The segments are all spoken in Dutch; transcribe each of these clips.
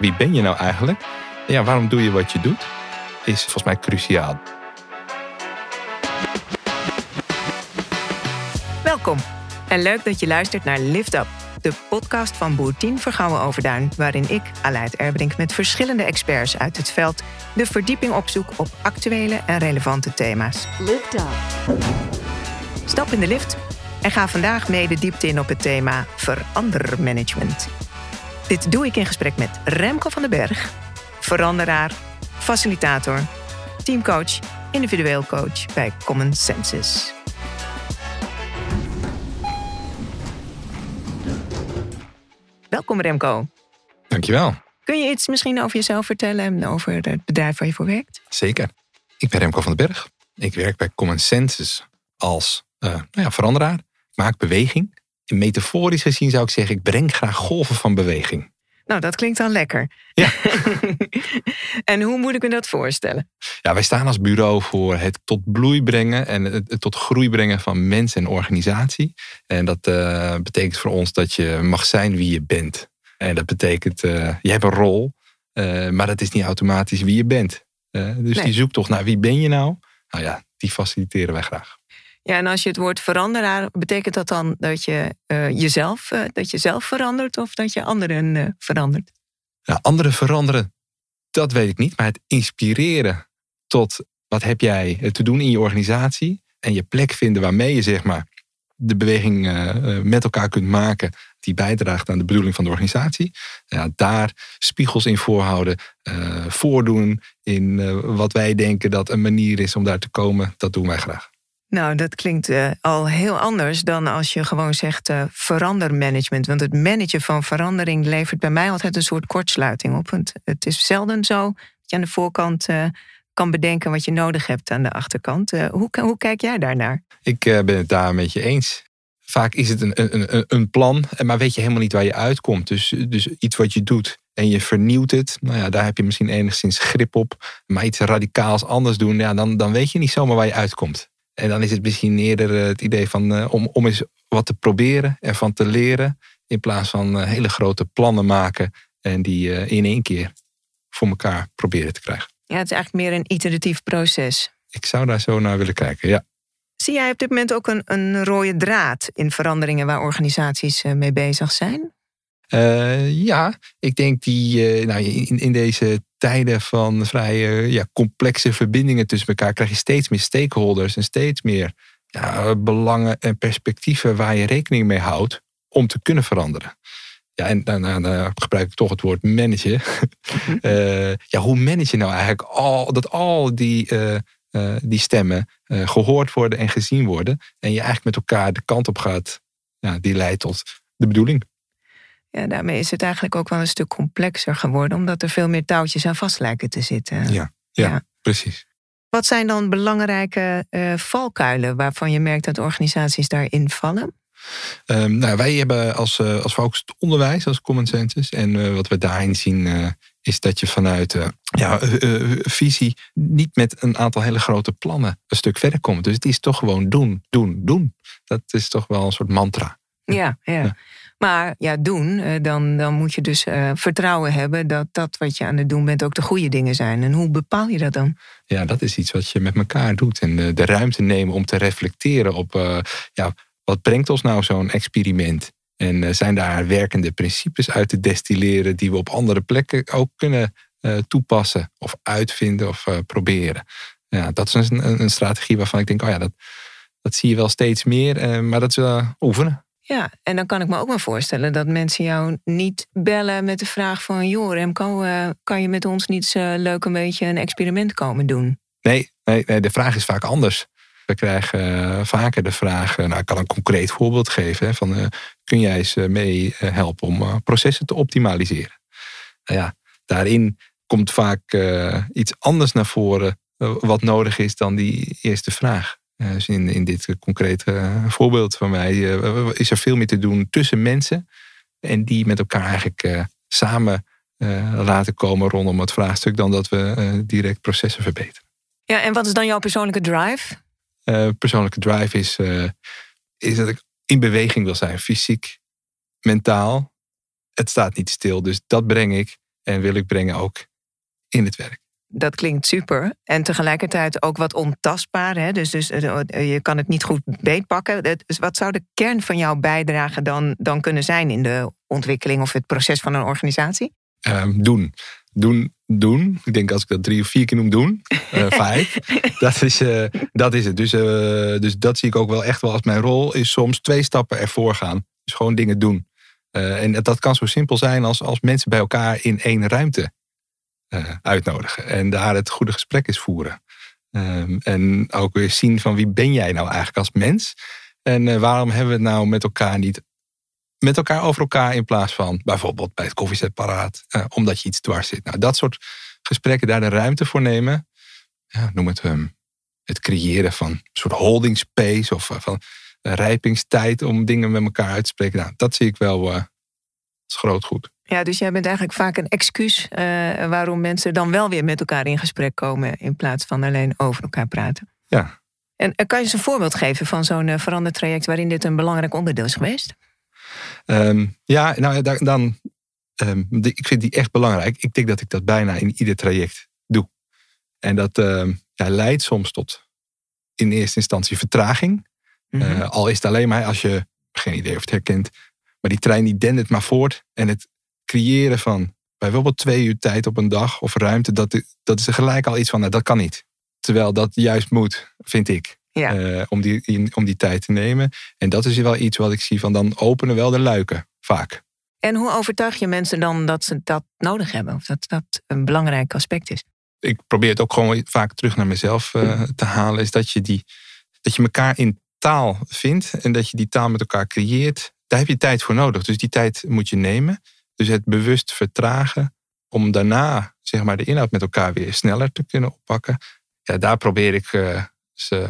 wie ben je nou eigenlijk? En ja, waarom doe je wat je doet? Is volgens mij cruciaal. Welkom en leuk dat je luistert naar Lift Up, de podcast van Boer 10 Vergouwen Overduin, waarin ik, Aleid Erbrink, met verschillende experts uit het veld de verdieping opzoek op actuele en relevante thema's. Lift up. Stap in de lift en ga vandaag mee de diepte in op het thema verandermanagement. Dit doe ik in gesprek met Remco van den Berg, veranderaar, facilitator, teamcoach, individueel coach bij Common Senses. Welkom Remco. Dankjewel. Kun je iets misschien over jezelf vertellen en over het bedrijf waar je voor werkt? Zeker. Ik ben Remco van den Berg. Ik werk bij Common Senses als uh, nou ja, veranderaar. Ik maak beweging. Metaforisch gezien zou ik zeggen, ik breng graag golven van beweging. Nou, dat klinkt dan lekker. Ja. en hoe moet ik me dat voorstellen? Ja, wij staan als bureau voor het tot bloei brengen en het tot groei brengen van mensen en organisatie. En dat uh, betekent voor ons dat je mag zijn wie je bent. En dat betekent, uh, je hebt een rol, uh, maar dat is niet automatisch wie je bent. dus Nee. die zoektocht naar wie ben je nou? Nou ja, die faciliteren wij graag. Ja, en als je het woord veranderaar, betekent dat dan dat je eh, jezelf, eh, dat je zelf verandert of dat je anderen eh, verandert? Nou, anderen veranderen, dat weet ik niet. Maar het inspireren tot wat heb jij te doen in je organisatie. En je plek vinden waarmee je zeg maar, de beweging met elkaar kunt maken. Die bijdraagt aan de bedoeling van de organisatie. Ja, daar spiegels in voorhouden. voordoen in wat wij denken dat een manier is om daar te komen. Dat doen wij graag. Nou, dat klinkt eh, al heel anders dan als je gewoon zegt eh, verandermanagement. Want het managen van verandering levert bij mij altijd een soort kortsluiting op. Want het is zelden zo dat je aan de voorkant eh, kan bedenken wat je nodig hebt aan de achterkant. Hoe, hoe kijk jij daarnaar? Ik ben het daar met je eens. Vaak is het een, een, een- plan, maar weet je helemaal niet waar je uitkomt. Dus, dus iets wat je doet en je vernieuwt het, nou ja, daar heb je misschien enigszins grip op. Maar iets radicaals anders doen, ja, dan, dan weet je niet zomaar waar je uitkomt. En dan is het misschien eerder eh, het idee van, eh, om, om eens wat te proberen, ervan te leren. In plaats van eh, hele grote plannen maken en die in één keer voor elkaar proberen te krijgen. Ja, het is eigenlijk meer een iteratief proces. Ik zou daar zo naar willen kijken, ja. Zie jij op dit moment ook een, een rode draad in veranderingen waar organisaties mee bezig zijn? Ja, ik denk die nou, in, in deze tijden van vrij ja, complexe verbindingen tussen elkaar krijg je steeds meer stakeholders en steeds meer ja, belangen en perspectieven waar je rekening mee houdt om te kunnen veranderen. Ja, en dan, gebruik ik toch het woord managen. Eh, ja, hoe manage je nou eigenlijk al, dat al die, eh, eh, die stemmen eh, gehoord worden en gezien worden en je eigenlijk met elkaar de kant op gaat ja, die leidt tot de bedoeling. Ja, daarmee is het eigenlijk ook wel een stuk complexer geworden, omdat er veel meer touwtjes aan vast lijken te zitten. Ja, ja, precies. Wat zijn dan belangrijke eh, valkuilen waarvan je merkt dat organisaties daarin vallen? Ehm, nou, wij hebben als, eh, als focus het onderwijs, als Common Senses. En eh, wat we daarin zien is dat je vanuit ja, visie niet met een aantal hele grote plannen een stuk verder komt. Dus het is toch gewoon doen, doen, doen. Dat is toch wel een soort mantra. Ja, ja. Ja. Maar ja, doen, eh, dan, dan moet je dus eh, vertrouwen hebben dat dat wat je aan het doen bent ook de goede dingen zijn. En hoe bepaal je dat dan? Ja, dat is iets wat je met elkaar doet. En eh, de ruimte nemen om te reflecteren op eh, ja, wat brengt ons nou zo'n experiment? En zijn daar werkende principes uit te destilleren die we op andere plekken ook kunnen toepassen of uitvinden of proberen? Ja, dat is een, een, strategie waarvan ik denk, oh ja, dat, dat zie je wel steeds meer, maar dat is oefenen. Ja, en dan kan ik me ook wel voorstellen dat mensen jou niet bellen met de vraag van... joh Remco, eh, kan je met ons niet eens, eh, leuk een beetje een experiment komen doen? Nee, nee, nee, de vraag is vaak anders. We krijgen eh, vaker de vraag, nou ik kan een concreet voorbeeld geven, van kun jij eens mee helpen om processen te optimaliseren? Nou ja, daarin komt vaak iets anders naar voren wat nodig is dan die eerste vraag. Eh, dus in, in dit concrete eh, voorbeeld van mij eh, is er veel meer te doen tussen mensen en die met elkaar eigenlijk samen laten komen rondom het vraagstuk dan dat we direct processen verbeteren. Ja, en wat is dan jouw persoonlijke drive? Persoonlijke drive is, is dat ik in beweging wil zijn. Fysiek, mentaal. Het staat niet stil. Dus dat breng ik. en wil ik brengen ook in het werk. Dat klinkt super. En tegelijkertijd ook wat ontastbaar. Hè? Dus, dus je kan het niet goed beetpakken. Dus wat zou de kern van jouw bijdrage dan, dan kunnen zijn in de ontwikkeling of het proces van een organisatie? Ehm, doen. Doen, doen. Ik denk als ik dat drie of vier keer noem, doen. Uh, vijf. dat, is, uh, dat is het. Dus, dus dat zie ik ook wel echt wel als mijn rol. Is soms twee stappen ervoor gaan. Dus gewoon dingen doen. en dat kan zo simpel zijn als, als mensen bij elkaar in één ruimte uitnodigen. En daar het goede gesprek is voeren. Um, en ook weer zien van wie ben jij nou eigenlijk als mens? En waarom hebben we het nou met elkaar niet met elkaar over elkaar in plaats van bijvoorbeeld bij het koffiezetapparaat, uh, omdat je iets dwars zit. Nou, dat soort gesprekken, daar de ruimte voor nemen. Ja, noem het um, het creëren van een soort holding space of van rijpingstijd om dingen met elkaar uit te spreken. Nou, dat zie ik wel als groot goed. Ja, dus jij bent eigenlijk vaak een excuus waarom mensen dan wel weer met elkaar in gesprek komen in plaats van alleen over elkaar praten. Ja. En kan je eens een voorbeeld geven van zo'n verandertraject waarin dit een belangrijk onderdeel is geweest? Um, ja, nou dan. Um, ik vind die echt belangrijk. Ik denk dat ik dat bijna in ieder traject doe. En dat um, ja, leidt soms tot in eerste instantie vertraging. Mm -hmm. uh, al is het alleen maar als je geen idee of het herkent. Maar die trein die dendert maar voort. En het creëren van bijvoorbeeld twee uur tijd op een dag of ruimte, dat, dat is er gelijk al iets van, nou, dat kan niet. Terwijl dat juist moet, vind ik. Ja. Uh, om, die, om die tijd te nemen. En dat is wel iets wat ik zie van dan openen wel de luiken, vaak. En hoe overtuig je mensen dan dat ze dat nodig hebben? Of dat dat een belangrijk aspect is? Ik probeer het ook gewoon vaak terug naar mezelf uh, te halen. Is dat je, die, dat je elkaar in taal vindt. En dat je die taal met elkaar creëert. Daar heb je tijd voor nodig. Dus die tijd moet je nemen. Dus het bewust vertragen. Om daarna zeg maar, de inhoud met elkaar weer sneller te kunnen oppakken. Ja, daar probeer ik uh,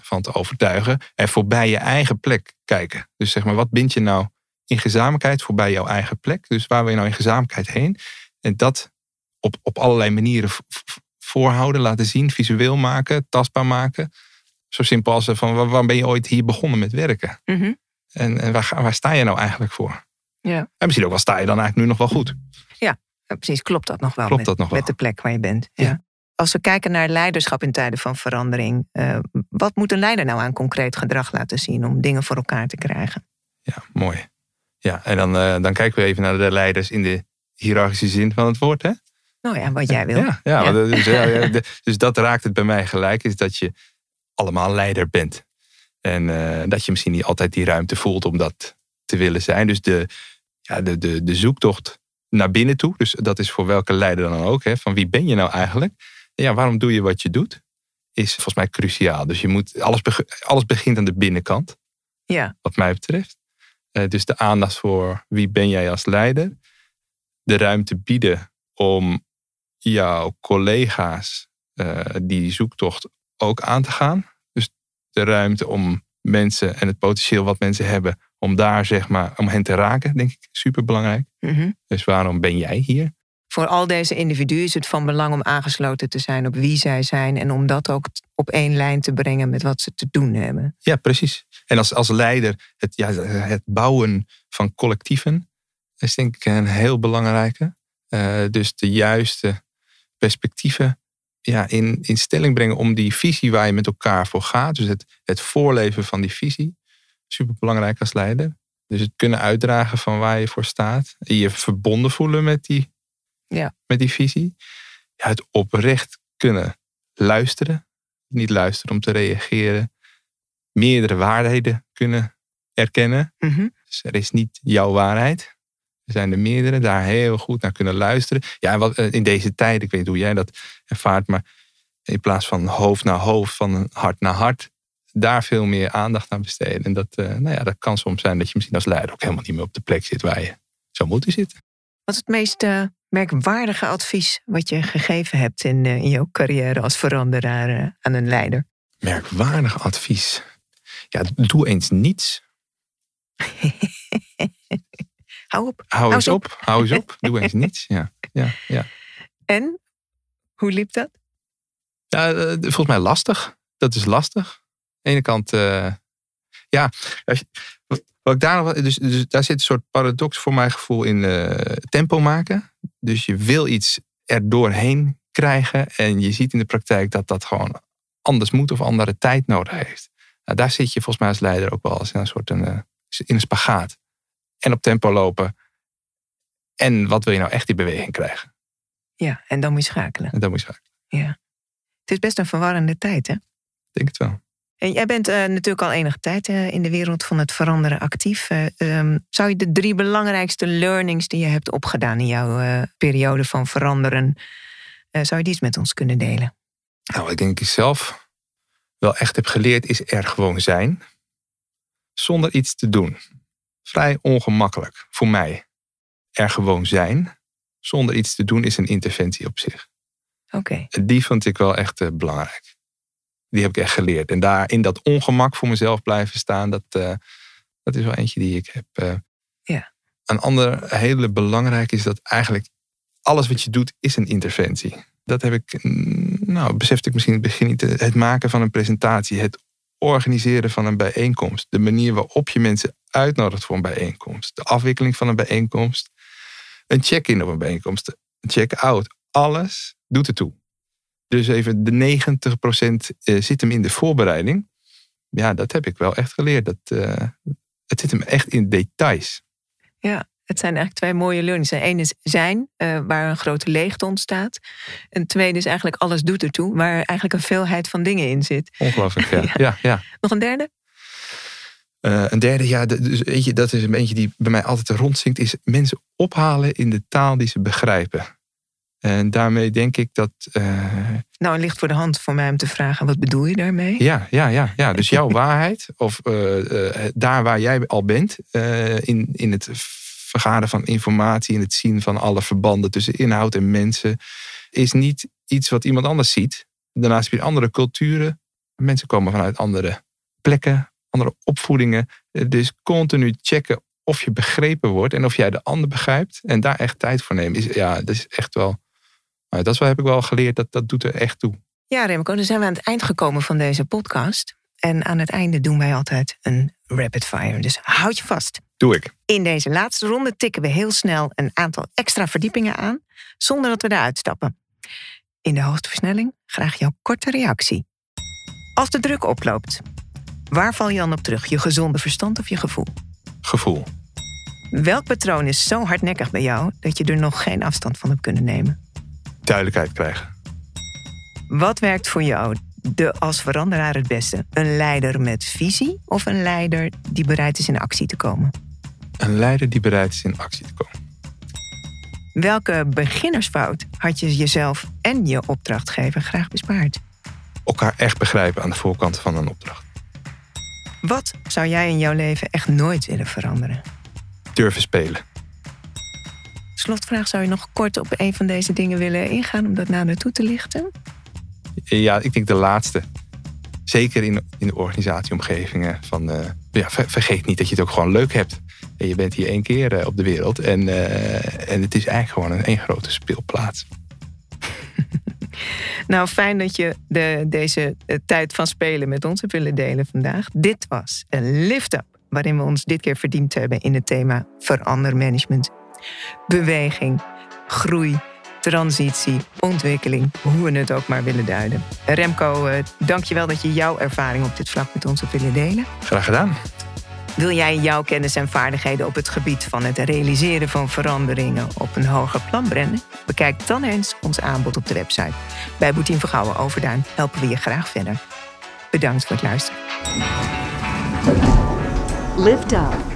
van te overtuigen. En voorbij je eigen plek kijken. Dus zeg maar, wat bind je nou in gezamenlijkheid voorbij jouw eigen plek? Dus waar wil je nou in gezamenlijkheid heen? En dat op, op allerlei manieren voorhouden, laten zien, visueel maken, tastbaar maken. Zo simpel als van waar ben je ooit hier begonnen met werken? Mm -hmm. En, en waar, waar sta je nou eigenlijk voor? Ja. En misschien ook wel sta je dan eigenlijk nu nog wel goed. Ja, precies. Klopt dat nog wel? Klopt met, dat nog wel? Met de plek waar je bent. ja. Ja. Als we kijken naar leiderschap in tijden van verandering, uh, wat moet een leider nou aan concreet gedrag laten zien om dingen voor elkaar te krijgen? Ja, mooi. Ja, en dan, uh, dan kijken we even naar de leiders in de hiërarchische zin van het woord, hè? Nou ja, wat jij wil. Ja, ja, ja. Dus, ja, dus, dat raakt het bij mij gelijk, is dat je allemaal leider bent. En uh, dat je misschien niet altijd die ruimte voelt om dat te willen zijn. Dus de, ja, de, de, de zoektocht naar binnen toe, dus dat is voor welke leider dan ook, hè, van wie ben je nou eigenlijk? ja, waarom doe je wat je doet? Is volgens mij cruciaal. Dus je moet, alles, alles begint aan de binnenkant. Ja. Wat mij betreft. Uh, dus de aandacht voor wie ben jij als leider. De ruimte bieden om jouw collega's uh, die zoektocht ook aan te gaan. Dus de ruimte om mensen en het potentieel wat mensen hebben, om daar zeg maar, om hen te raken, denk ik, super belangrijk. Mm -hmm. Dus waarom ben jij hier? Voor al deze individuen is het van belang om aangesloten te zijn op wie zij zijn en om dat ook op één lijn te brengen met wat ze te doen hebben. Ja, precies. En als, als leider, het, ja, het bouwen van collectieven is denk ik een heel belangrijke. Uh, dus de juiste perspectieven ja, in, in stelling brengen om die visie waar je met elkaar voor gaat. Dus het, het voorleven van die visie. Super belangrijk als leider. Dus het kunnen uitdragen van waar je voor staat. Je verbonden voelen met die ja. met die visie. Ja, het oprecht kunnen luisteren. Niet luisteren om te reageren. Meerdere waarheden kunnen erkennen. Mm -hmm. Dus er is niet jouw waarheid. Er zijn er meerdere. Daar heel goed naar kunnen luisteren. Ja, wat, in deze tijd, ik weet niet hoe jij dat ervaart. Maar in plaats van hoofd naar hoofd, van hart naar hart. Daar veel meer aandacht aan besteden. En dat, uh, nou ja, dat kan soms zijn dat je misschien als leider ook helemaal niet meer op de plek zit waar je zou moeten zitten. Wat is het meest uh, merkwaardige advies wat je gegeven hebt in, uh, in jouw carrière als veranderaar aan een leider? Merkwaardig advies. Ja, doe eens niets. Hou op. Hou eens op. op. Hou eens op. Doe eens niets. Ja, ja, ja. En hoe liep dat? Ja, volgens mij lastig. Dat is lastig. Aan de ene kant, ja, als je, wat ik daar nog, dus, dus daar zit een soort paradox voor mijn gevoel in uh, tempo maken. Dus je wil iets er doorheen krijgen. En je ziet in de praktijk dat dat gewoon anders moet of andere tijd nodig heeft. Nou, daar zit je volgens mij als leider ook wel eens in een soort een, eh, in een spagaat. En op tempo lopen. En wat wil je nou echt in beweging krijgen? Ja, en dan moet je schakelen. En dan moet je schakelen. Ja. Het is best een verwarrende tijd, hè? Ik denk het wel. En jij bent uh, natuurlijk al enige tijd uh, in de wereld van het veranderen actief. Uh, um, zou je de drie belangrijkste learnings die je hebt opgedaan in jouw periode van veranderen, zou je die eens met ons kunnen delen? Nou, ik denk dat ik zelf wel echt heb geleerd, is er gewoon zijn. Zonder iets te doen. Vrij ongemakkelijk voor mij. Er gewoon zijn. Zonder iets te doen is een interventie op zich. Oké. Okay. Die vond ik wel echt belangrijk die heb ik echt geleerd. En daar in dat ongemak voor mezelf blijven staan, dat, uh, dat is wel eentje die ik heb. Uh. Ja. Een ander hele belangrijk is dat eigenlijk alles wat je doet is een interventie. Dat heb ik, mm, nou, besefte ik misschien in het begin niet. Het maken van een presentatie, het organiseren van een bijeenkomst, de manier waarop je mensen uitnodigt voor een bijeenkomst, de afwikkeling van een bijeenkomst, een check-in op een bijeenkomst, een check-out. Alles doet ertoe. Dus even de 90% eh, zit hem in de voorbereiding. Ja, dat heb ik wel echt geleerd. Dat, uh, het zit hem echt in details. Ja, het zijn eigenlijk twee mooie learnings. Eén is zijn, uh, waar een grote leegte ontstaat. En tweede is eigenlijk alles doet ertoe, waar eigenlijk een veelheid van dingen in zit. Ongelooflijk, ja. ja. ja, ja. Nog een derde? Uh, een derde, ja, dus eentje, dat is een eentje die bij mij altijd rondzinkt, is mensen ophalen in de taal die ze begrijpen. En daarmee denk ik dat. Uh... Nou, het ligt voor de hand voor mij om te vragen: wat bedoel je daarmee? Ja, ja, ja. ja. Dus jouw waarheid, of uh, uh, daar waar jij al bent, in, in het vergaren van informatie, in het zien van alle verbanden tussen inhoud en mensen, is niet iets wat iemand anders ziet. Daarnaast heb je andere culturen. Mensen komen vanuit andere plekken, andere opvoedingen. Dus continu checken of je begrepen wordt en of jij de ander begrijpt. En daar echt tijd voor nemen. Is, ja, dat is echt wel maar dat heb ik wel geleerd, dat, dat doet er echt toe. Ja, Remco, dan zijn we aan het eind gekomen van deze podcast. En aan het einde doen wij altijd een rapid fire. Dus houd je vast. Doe ik. In deze laatste ronde tikken we heel snel een aantal extra verdiepingen aan, zonder dat we eruit stappen. In de hoogste versnelling graag jouw korte reactie. Als de druk oploopt, waar val je dan op terug? Je gezonde verstand of je gevoel? Gevoel. Welk patroon is zo hardnekkig bij jou dat je er nog geen afstand van hebt kunnen nemen? Duidelijkheid krijgen. Wat werkt voor jou de als veranderaar het beste? Een leider met visie of een leider die bereid is in actie te komen? Een leider die bereid is in actie te komen. Welke beginnersfout had je jezelf en je opdrachtgever graag bespaard? Elkaar echt begrijpen aan de voorkant van een opdracht. Wat zou jij in jouw leven echt nooit willen veranderen? Durven spelen slotvraag, zou je nog kort op een van deze dingen willen ingaan om dat nader toe te lichten? Ja, ik denk de laatste. Zeker in, in de organisatieomgevingen. Van, uh, ja, vergeet niet dat je het ook gewoon leuk hebt. En je bent hier één keer uh, op de wereld. En, uh, en het is eigenlijk gewoon een één grote speelplaats. nou, fijn dat je de, deze tijd van spelen met ons hebt willen delen vandaag. Dit was een lift-up waarin we ons dit keer verdiend hebben in het thema verandermanagement beweging, groei, transitie, ontwikkeling, hoe we het ook maar willen duiden. Remco, eh, dank je wel dat je jouw ervaring op dit vlak met ons hebt willen delen. Graag gedaan. Wil jij jouw kennis en vaardigheden op het gebied van het realiseren van veranderingen op een hoger plan brengen? Bekijk dan eens ons aanbod op de website. Bij Boetien Vergouwen Overduin helpen we je graag verder. Bedankt voor het luisteren. Lift up.